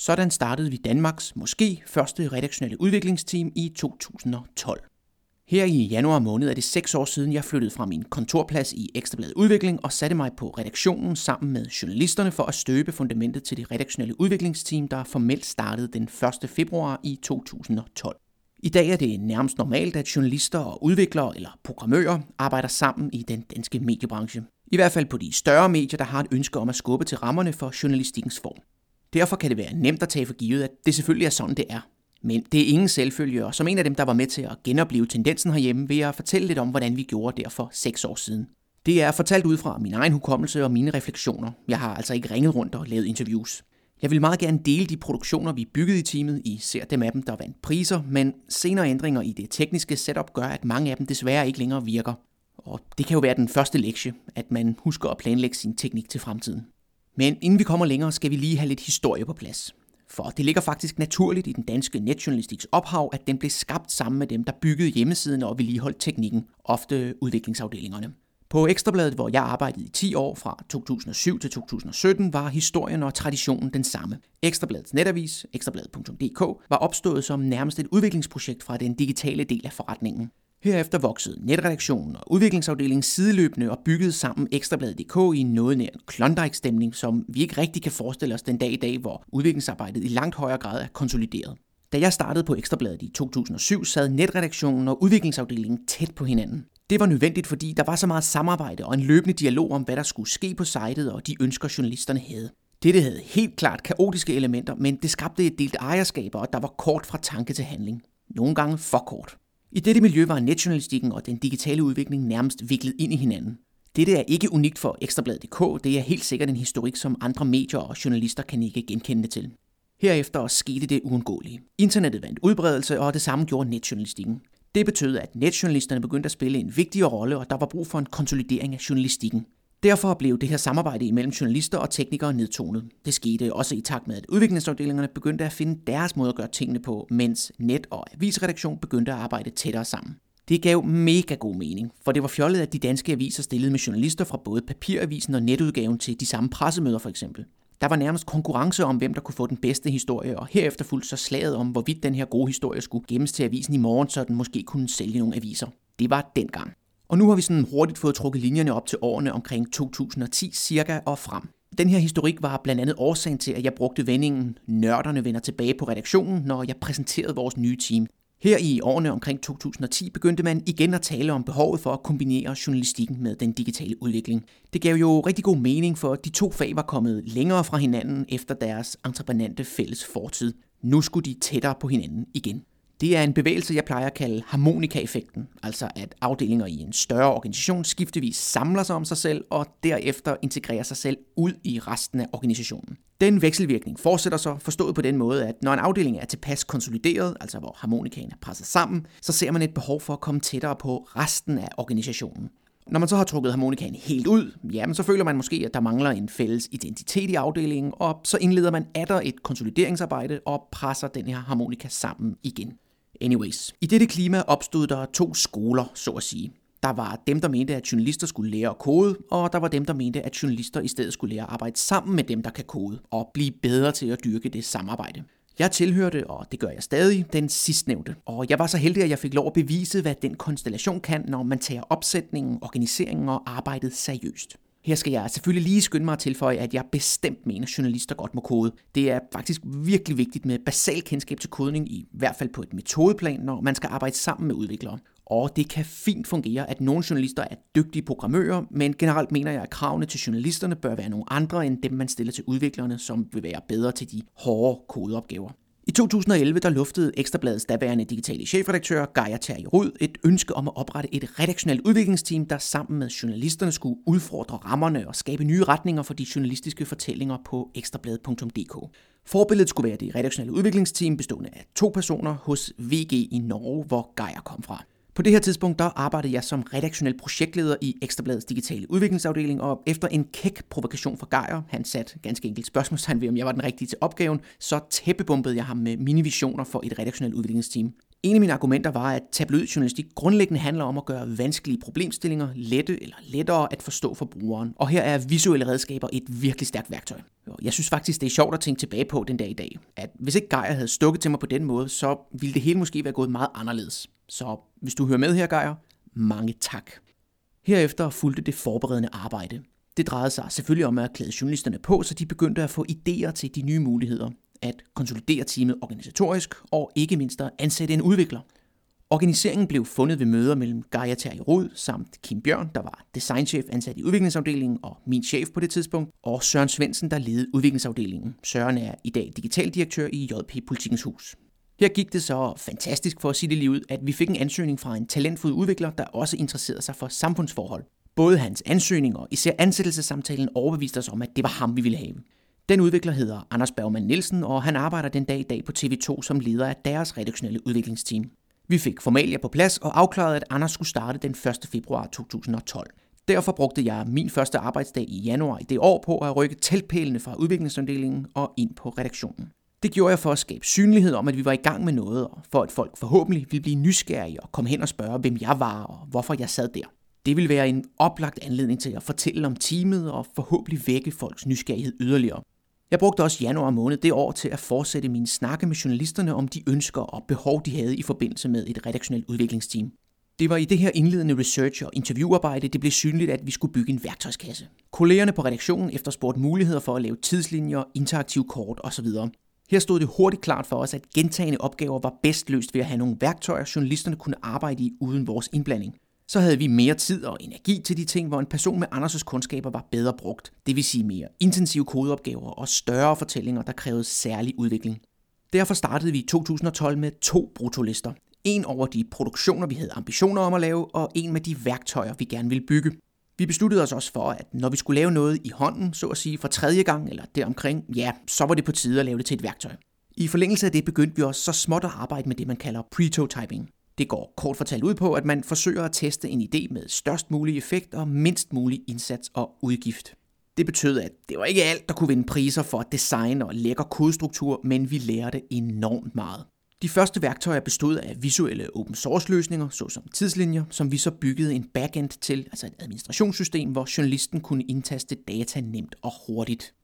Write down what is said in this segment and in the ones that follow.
Sådan startede vi Danmarks måske første redaktionelle udviklingsteam i 2012. Her i januar måned er det seks år siden, jeg flyttede fra min kontorplads i Ekstrabladet Udvikling og satte mig på redaktionen sammen med journalisterne for at støbe fundamentet til det redaktionelle udviklingsteam, der formelt startede den 1. februar i 2012. I dag er det nærmest normalt, at journalister og udviklere eller programmører arbejder sammen i den danske mediebranche. I hvert fald på de større medier, der har et ønske om at skubbe til rammerne for journalistikkens form. Derfor kan det være nemt at tage for givet, at det selvfølgelig er sådan, det er. Men det er ingen selvfølge, og som en af dem, der var med til at genopleve tendensen herhjemme, vil jeg fortælle lidt om, hvordan vi gjorde det for seks år siden. Det er fortalt ud fra min egen hukommelse og mine refleksioner. Jeg har altså ikke ringet rundt og lavet interviews. Jeg vil meget gerne dele de produktioner, vi byggede i teamet, i ser dem af dem, der vandt priser, men senere ændringer i det tekniske setup gør, at mange af dem desværre ikke længere virker. Og det kan jo være den første lektie, at man husker at planlægge sin teknik til fremtiden. Men inden vi kommer længere, skal vi lige have lidt historie på plads. For det ligger faktisk naturligt i den danske netjournalistiks ophav, at den blev skabt sammen med dem, der byggede hjemmesiden og vedligeholdt teknikken, ofte udviklingsafdelingerne. På Ekstrabladet, hvor jeg arbejdede i 10 år fra 2007 til 2017, var historien og traditionen den samme. Ekstrabladets netavis, ekstrabladet.dk, var opstået som nærmest et udviklingsprojekt fra den digitale del af forretningen. Herefter voksede netredaktionen og udviklingsafdelingen sideløbende og byggede sammen Ekstrabladet.dk i noget nær en Klondike-stemning, som vi ikke rigtig kan forestille os den dag i dag, hvor udviklingsarbejdet i langt højere grad er konsolideret. Da jeg startede på Ekstrabladet i 2007, sad netredaktionen og udviklingsafdelingen tæt på hinanden. Det var nødvendigt, fordi der var så meget samarbejde og en løbende dialog om, hvad der skulle ske på sitet og de ønsker, journalisterne havde. Dette havde helt klart kaotiske elementer, men det skabte et delt ejerskab, og der var kort fra tanke til handling. Nogle gange for kort. I dette miljø var netjournalistikken og den digitale udvikling nærmest viklet ind i hinanden. Dette er ikke unikt for Ekstrabladet.dk, det er helt sikkert en historik, som andre medier og journalister kan ikke genkende til. Herefter skete det uundgåelige. Internettet vandt udbredelse, og det samme gjorde netjournalistikken. Det betød, at netjournalisterne begyndte at spille en vigtigere rolle, og der var brug for en konsolidering af journalistikken. Derfor blev det her samarbejde imellem journalister og teknikere nedtonet. Det skete også i takt med, at udviklingsafdelingerne begyndte at finde deres måde at gøre tingene på, mens net- og avisredaktion begyndte at arbejde tættere sammen. Det gav mega god mening, for det var fjollet, at de danske aviser stillede med journalister fra både papiravisen og netudgaven til de samme pressemøder for eksempel. Der var nærmest konkurrence om, hvem der kunne få den bedste historie, og herefter fulgte så slaget om, hvorvidt den her gode historie skulle gemmes til avisen i morgen, så den måske kunne sælge nogle aviser. Det var dengang. Og nu har vi sådan hurtigt fået trukket linjerne op til årene omkring 2010 cirka og frem. Den her historik var blandt andet årsagen til, at jeg brugte vendingen Nørderne vender tilbage på redaktionen, når jeg præsenterede vores nye team. Her i årene omkring 2010 begyndte man igen at tale om behovet for at kombinere journalistikken med den digitale udvikling. Det gav jo rigtig god mening, for de to fag var kommet længere fra hinanden efter deres entreprenante fælles fortid. Nu skulle de tættere på hinanden igen. Det er en bevægelse, jeg plejer at kalde harmonikaeffekten, altså at afdelinger i en større organisation skiftevis samler sig om sig selv og derefter integrerer sig selv ud i resten af organisationen. Den vekselvirkning fortsætter så forstået på den måde, at når en afdeling er tilpas konsolideret, altså hvor harmonikaen er presset sammen, så ser man et behov for at komme tættere på resten af organisationen. Når man så har trukket harmonikaen helt ud, jamen så føler man måske, at der mangler en fælles identitet i afdelingen, og så indleder man atter et konsolideringsarbejde og presser den her harmonika sammen igen. Anyways, i dette klima opstod der to skoler, så at sige. Der var dem, der mente, at journalister skulle lære at kode, og der var dem, der mente, at journalister i stedet skulle lære at arbejde sammen med dem, der kan kode, og blive bedre til at dyrke det samarbejde. Jeg tilhørte, og det gør jeg stadig, den sidstnævnte. Og jeg var så heldig, at jeg fik lov at bevise, hvad den konstellation kan, når man tager opsætningen, organiseringen og arbejdet seriøst. Her skal jeg selvfølgelig lige skynde mig at tilføje, at jeg bestemt mener, at journalister godt må kode. Det er faktisk virkelig vigtigt med basal kendskab til kodning, i hvert fald på et metodeplan, når man skal arbejde sammen med udviklere. Og det kan fint fungere, at nogle journalister er dygtige programmører, men generelt mener jeg, at kravene til journalisterne bør være nogle andre end dem, man stiller til udviklerne, som vil være bedre til de hårde kodeopgaver. I 2011 der luftede Ekstrabladets daværende digitale chefredaktør Geir Terje Rød et ønske om at oprette et redaktionelt udviklingsteam, der sammen med journalisterne skulle udfordre rammerne og skabe nye retninger for de journalistiske fortællinger på ekstrabladet.dk. Forbilledet skulle være det redaktionelle udviklingsteam bestående af to personer hos VG i Norge, hvor Geir kom fra. På det her tidspunkt der arbejdede jeg som redaktionel projektleder i Ekstrabladets digitale udviklingsafdeling, og efter en kæk provokation fra Gejer, han satte ganske enkelt spørgsmålstegn ved, om jeg var den rigtige til opgaven, så tæppebombede jeg ham med mine visioner for et redaktionelt udviklingsteam. En af mine argumenter var, at tabloidjournalistik grundlæggende handler om at gøre vanskelige problemstillinger lette eller lettere at forstå for brugeren. Og her er visuelle redskaber et virkelig stærkt værktøj. Jeg synes faktisk, det er sjovt at tænke tilbage på den dag i dag. At hvis ikke Geir havde stukket til mig på den måde, så ville det hele måske være gået meget anderledes. Så hvis du hører med her, Geir, mange tak. Herefter fulgte det forberedende arbejde. Det drejede sig selvfølgelig om at klæde journalisterne på, så de begyndte at få idéer til de nye muligheder, at konsolidere teamet organisatorisk og ikke mindst at ansætte en udvikler. Organiseringen blev fundet ved møder mellem Gaia Terje Rod samt Kim Bjørn, der var designchef ansat i udviklingsafdelingen og min chef på det tidspunkt, og Søren Svendsen, der ledede udviklingsafdelingen. Søren er i dag digitaldirektør i JP Politikens Hus. Her gik det så fantastisk for at sige det lige ud, at vi fik en ansøgning fra en talentfuld udvikler, der også interesserede sig for samfundsforhold. Både hans ansøgning og især ansættelsessamtalen overbeviste os om, at det var ham, vi ville have. Den udvikler hedder Anders Bergman Nielsen, og han arbejder den dag i dag på TV2 som leder af deres redaktionelle udviklingsteam. Vi fik formalia på plads og afklarede, at Anders skulle starte den 1. februar 2012. Derfor brugte jeg min første arbejdsdag i januar i det år på at rykke teltpælene fra udviklingsafdelingen og ind på redaktionen. Det gjorde jeg for at skabe synlighed om, at vi var i gang med noget, og for at folk forhåbentlig ville blive nysgerrige og komme hen og spørge, hvem jeg var og hvorfor jeg sad der. Det vil være en oplagt anledning til at fortælle om teamet og forhåbentlig vække folks nysgerrighed yderligere. Jeg brugte også januar måned det år til at fortsætte mine snakke med journalisterne om de ønsker og behov, de havde i forbindelse med et redaktionelt udviklingsteam. Det var i det her indledende research- og interviewarbejde, det blev synligt, at vi skulle bygge en værktøjskasse. Kollegerne på redaktionen efterspurgte muligheder for at lave tidslinjer, interaktive kort osv. Her stod det hurtigt klart for os, at gentagende opgaver var bedst løst ved at have nogle værktøjer, journalisterne kunne arbejde i uden vores indblanding så havde vi mere tid og energi til de ting, hvor en person med Anders' kundskaber var bedre brugt. Det vil sige mere intensive kodeopgaver og større fortællinger, der krævede særlig udvikling. Derfor startede vi i 2012 med to brutolister. En over de produktioner, vi havde ambitioner om at lave, og en med de værktøjer, vi gerne ville bygge. Vi besluttede os også for, at når vi skulle lave noget i hånden, så at sige for tredje gang eller deromkring, ja, så var det på tide at lave det til et værktøj. I forlængelse af det begyndte vi også så småt at arbejde med det, man kalder prototyping. Det går kort fortalt ud på, at man forsøger at teste en idé med størst mulig effekt og mindst mulig indsats og udgift. Det betød, at det var ikke alt, der kunne vinde priser for design og lækker kodestruktur, men vi lærte enormt meget. De første værktøjer bestod af visuelle open source løsninger, såsom tidslinjer, som vi så byggede en backend til, altså et administrationssystem, hvor journalisten kunne indtaste data nemt og hurtigt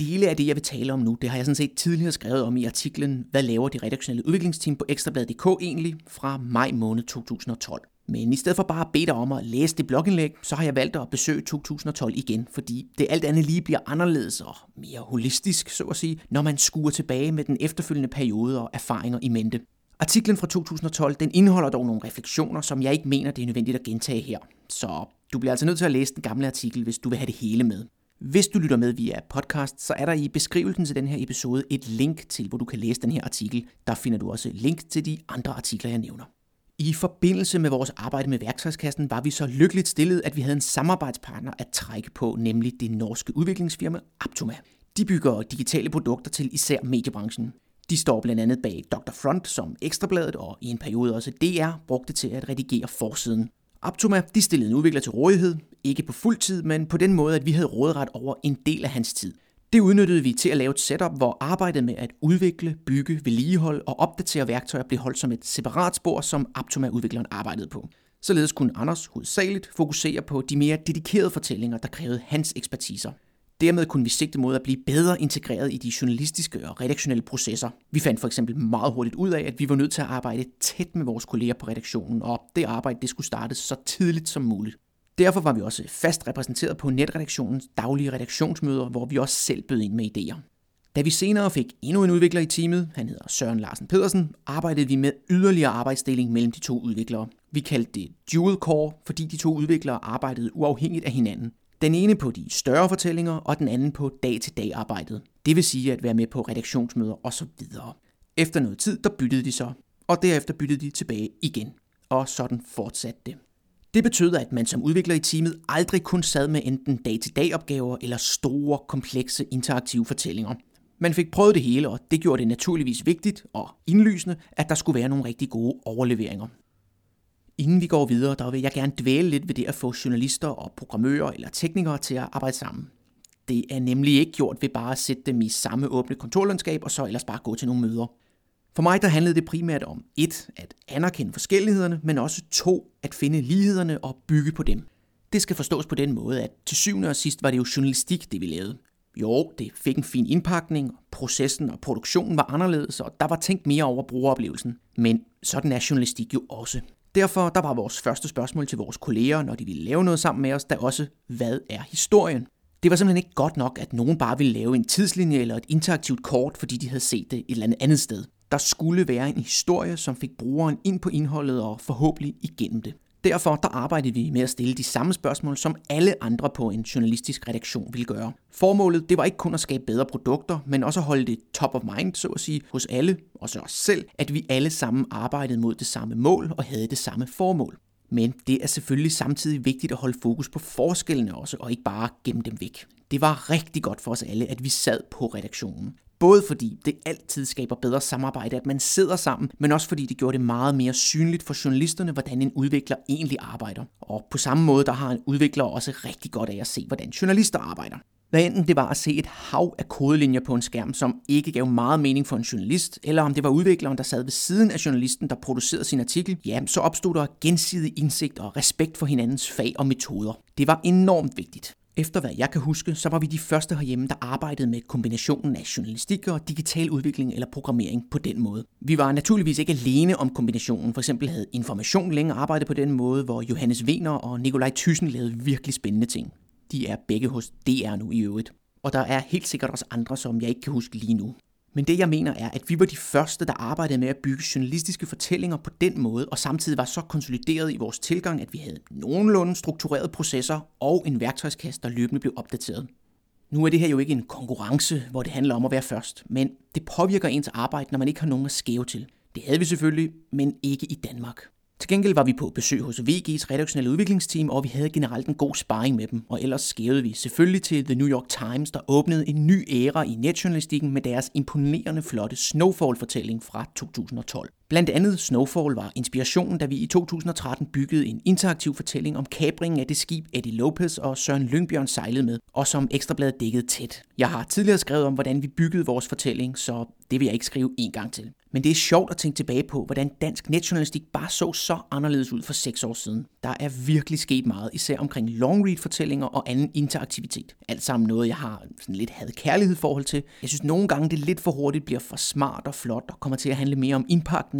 dele af det, jeg vil tale om nu, det har jeg sådan set tidligere skrevet om i artiklen Hvad laver de redaktionelle udviklingsteam på Ekstrabladet.dk egentlig fra maj måned 2012. Men i stedet for bare at bede dig om at læse det blogindlæg, så har jeg valgt at besøge 2012 igen, fordi det alt andet lige bliver anderledes og mere holistisk, så at sige, når man skuer tilbage med den efterfølgende periode og erfaringer i mente. Artiklen fra 2012 den indeholder dog nogle refleksioner, som jeg ikke mener, det er nødvendigt at gentage her. Så du bliver altså nødt til at læse den gamle artikel, hvis du vil have det hele med. Hvis du lytter med via podcast, så er der i beskrivelsen til den her episode et link til, hvor du kan læse den her artikel. Der finder du også link til de andre artikler, jeg nævner. I forbindelse med vores arbejde med værktøjskassen var vi så lykkeligt stillet, at vi havde en samarbejdspartner at trække på, nemlig det norske udviklingsfirma Aptoma. De bygger digitale produkter til især mediebranchen. De står blandt andet bag Dr. Front, som Ekstrabladet og i en periode også DR brugte til at redigere forsiden. Aptoma de stillede en udvikler til rådighed, ikke på fuld tid, men på den måde, at vi havde råderet over en del af hans tid. Det udnyttede vi til at lave et setup, hvor arbejdet med at udvikle, bygge, vedligeholde og opdatere værktøjer blev holdt som et separat spor, som Aptoma-udvikleren arbejdede på. Således kunne Anders hovedsageligt fokusere på de mere dedikerede fortællinger, der krævede hans ekspertiser. Dermed kunne vi sigte mod at blive bedre integreret i de journalistiske og redaktionelle processer. Vi fandt for eksempel meget hurtigt ud af, at vi var nødt til at arbejde tæt med vores kolleger på redaktionen, og det arbejde det skulle startes så tidligt som muligt. Derfor var vi også fast repræsenteret på netredaktionens daglige redaktionsmøder, hvor vi også selv bød ind med idéer. Da vi senere fik endnu en udvikler i teamet, han hedder Søren Larsen Pedersen, arbejdede vi med yderligere arbejdsdeling mellem de to udviklere. Vi kaldte det dual core, fordi de to udviklere arbejdede uafhængigt af hinanden. Den ene på de større fortællinger, og den anden på dag-til-dag arbejdet. Det vil sige at være med på redaktionsmøder osv. Efter noget tid, der byttede de så, og derefter byttede de tilbage igen. Og sådan fortsatte det. Det betød, at man som udvikler i teamet aldrig kun sad med enten dag-til-dag opgaver eller store, komplekse, interaktive fortællinger. Man fik prøvet det hele, og det gjorde det naturligvis vigtigt og indlysende, at der skulle være nogle rigtig gode overleveringer. Inden vi går videre, der vil jeg gerne dvæle lidt ved det at få journalister og programmører eller teknikere til at arbejde sammen. Det er nemlig ikke gjort ved bare at sætte dem i samme åbne kontorlandskab og så ellers bare gå til nogle møder. For mig der handlede det primært om et at anerkende forskellighederne, men også to at finde lighederne og bygge på dem. Det skal forstås på den måde, at til syvende og sidst var det jo journalistik, det vi lavede. Jo, det fik en fin indpakning, processen og produktionen var anderledes, og der var tænkt mere over brugeroplevelsen. Men sådan er journalistik jo også. Derfor der var vores første spørgsmål til vores kolleger, når de ville lave noget sammen med os, der også, hvad er historien? Det var simpelthen ikke godt nok, at nogen bare ville lave en tidslinje eller et interaktivt kort, fordi de havde set det et eller andet andet sted. Der skulle være en historie, som fik brugeren ind på indholdet og forhåbentlig igennem det. Derfor der arbejdede vi med at stille de samme spørgsmål, som alle andre på en journalistisk redaktion ville gøre. Formålet det var ikke kun at skabe bedre produkter, men også at holde det top of mind, så at sige, hos alle, også os selv, at vi alle sammen arbejdede mod det samme mål og havde det samme formål. Men det er selvfølgelig samtidig vigtigt at holde fokus på forskellene også, og ikke bare gemme dem væk. Det var rigtig godt for os alle, at vi sad på redaktionen. Både fordi det altid skaber bedre samarbejde, at man sidder sammen, men også fordi det gjorde det meget mere synligt for journalisterne, hvordan en udvikler egentlig arbejder. Og på samme måde, der har en udvikler også rigtig godt af at se, hvordan journalister arbejder. Hvad enten det var at se et hav af kodelinjer på en skærm, som ikke gav meget mening for en journalist, eller om det var udvikleren, der sad ved siden af journalisten, der producerede sin artikel, ja, så opstod der gensidig indsigt og respekt for hinandens fag og metoder. Det var enormt vigtigt. Efter hvad jeg kan huske, så var vi de første herhjemme, der arbejdede med kombinationen af journalistik og digital udvikling eller programmering på den måde. Vi var naturligvis ikke alene om kombinationen. For eksempel havde Information længe arbejdet på den måde, hvor Johannes Wiener og Nikolaj Thyssen lavede virkelig spændende ting. De er begge hos DR nu i øvrigt. Og der er helt sikkert også andre, som jeg ikke kan huske lige nu. Men det jeg mener er, at vi var de første, der arbejdede med at bygge journalistiske fortællinger på den måde, og samtidig var så konsolideret i vores tilgang, at vi havde nogenlunde strukturerede processer og en værktøjskasse, der løbende blev opdateret. Nu er det her jo ikke en konkurrence, hvor det handler om at være først, men det påvirker ens arbejde, når man ikke har nogen at skæve til. Det havde vi selvfølgelig, men ikke i Danmark. Til gengæld var vi på besøg hos VG's redaktionelle udviklingsteam, og vi havde generelt en god sparring med dem. Og ellers skævede vi selvfølgelig til The New York Times, der åbnede en ny æra i netjournalistikken med deres imponerende flotte Snowfall-fortælling fra 2012. Blandt andet Snowfall var inspirationen, da vi i 2013 byggede en interaktiv fortælling om kabringen af det skib Eddie Lopez og Søren Lyngbjørn sejlede med, og som Ekstrabladet dækkede tæt. Jeg har tidligere skrevet om, hvordan vi byggede vores fortælling, så det vil jeg ikke skrive en gang til. Men det er sjovt at tænke tilbage på, hvordan dansk netjournalistik bare så så anderledes ud for seks år siden. Der er virkelig sket meget, især omkring long read fortællinger og anden interaktivitet. Alt sammen noget, jeg har sådan lidt havde kærlighed forhold til. Jeg synes nogle gange, det lidt for hurtigt bliver for smart og flot og kommer til at handle mere om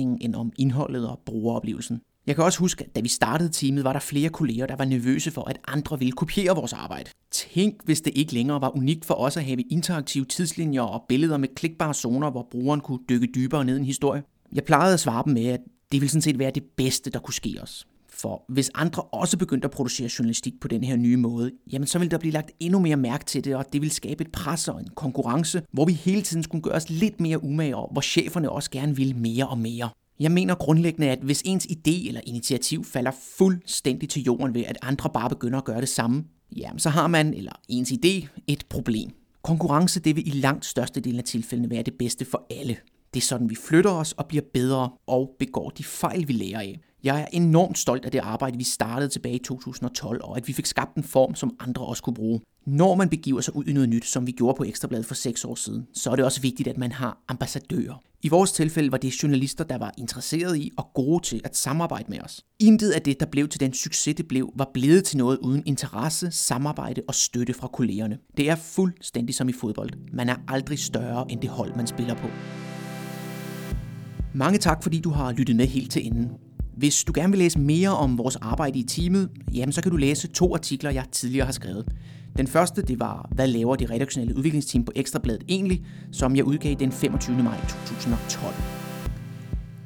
beretningen end om indholdet og brugeroplevelsen. Jeg kan også huske, at da vi startede teamet, var der flere kolleger, der var nervøse for, at andre ville kopiere vores arbejde. Tænk, hvis det ikke længere var unikt for os at have interaktive tidslinjer og billeder med klikbare zoner, hvor brugeren kunne dykke dybere ned i en historie. Jeg plejede at svare dem med, at det ville sådan set være det bedste, der kunne ske os. For hvis andre også begyndte at producere journalistik på den her nye måde, jamen så ville der blive lagt endnu mere mærke til det, og det ville skabe et pres og en konkurrence, hvor vi hele tiden skulle gøre os lidt mere umage, og hvor cheferne også gerne ville mere og mere. Jeg mener grundlæggende, at hvis ens idé eller initiativ falder fuldstændig til jorden ved, at andre bare begynder at gøre det samme, jamen så har man, eller ens idé, et problem. Konkurrence det vil i langt størstedelen af tilfældene være det bedste for alle. Det er sådan, vi flytter os og bliver bedre og begår de fejl, vi lærer af. Jeg er enormt stolt af det arbejde, vi startede tilbage i 2012, og at vi fik skabt en form, som andre også kunne bruge. Når man begiver sig ud i noget nyt, som vi gjorde på Ekstrabladet for 6 år siden, så er det også vigtigt, at man har ambassadører. I vores tilfælde var det journalister, der var interesserede i og gode til at samarbejde med os. Intet af det, der blev til den succes, det blev, var blevet til noget uden interesse, samarbejde og støtte fra kollegerne. Det er fuldstændig som i fodbold. Man er aldrig større end det hold, man spiller på. Mange tak, fordi du har lyttet med helt til enden. Hvis du gerne vil læse mere om vores arbejde i teamet, jamen så kan du læse to artikler, jeg tidligere har skrevet. Den første, det var, hvad laver det redaktionelle udviklingsteam på Ekstrabladet egentlig, som jeg udgav den 25. maj 2012.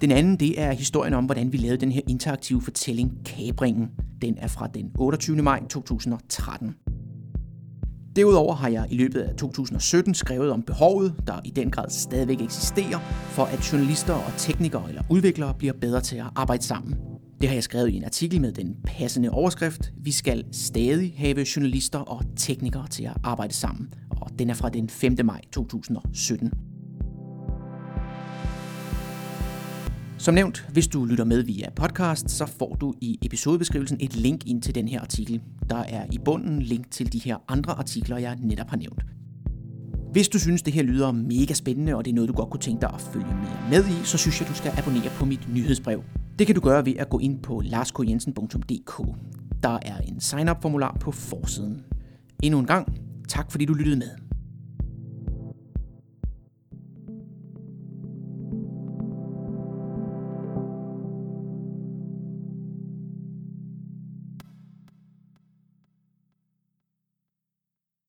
Den anden, det er historien om, hvordan vi lavede den her interaktive fortælling Kabringen. Den er fra den 28. maj 2013. Derudover har jeg i løbet af 2017 skrevet om behovet, der i den grad stadigvæk eksisterer, for at journalister og teknikere eller udviklere bliver bedre til at arbejde sammen. Det har jeg skrevet i en artikel med den passende overskrift. Vi skal stadig have journalister og teknikere til at arbejde sammen. Og den er fra den 5. maj 2017. Som nævnt, hvis du lytter med via podcast, så får du i episodebeskrivelsen et link ind til den her artikel. Der er i bunden link til de her andre artikler, jeg netop har nævnt. Hvis du synes, det her lyder mega spændende, og det er noget, du godt kunne tænke dig at følge mere med i, så synes jeg, du skal abonnere på mit nyhedsbrev. Det kan du gøre ved at gå ind på larskjensen.dk. Der er en sign-up formular på forsiden. Endnu en gang, tak fordi du lyttede med.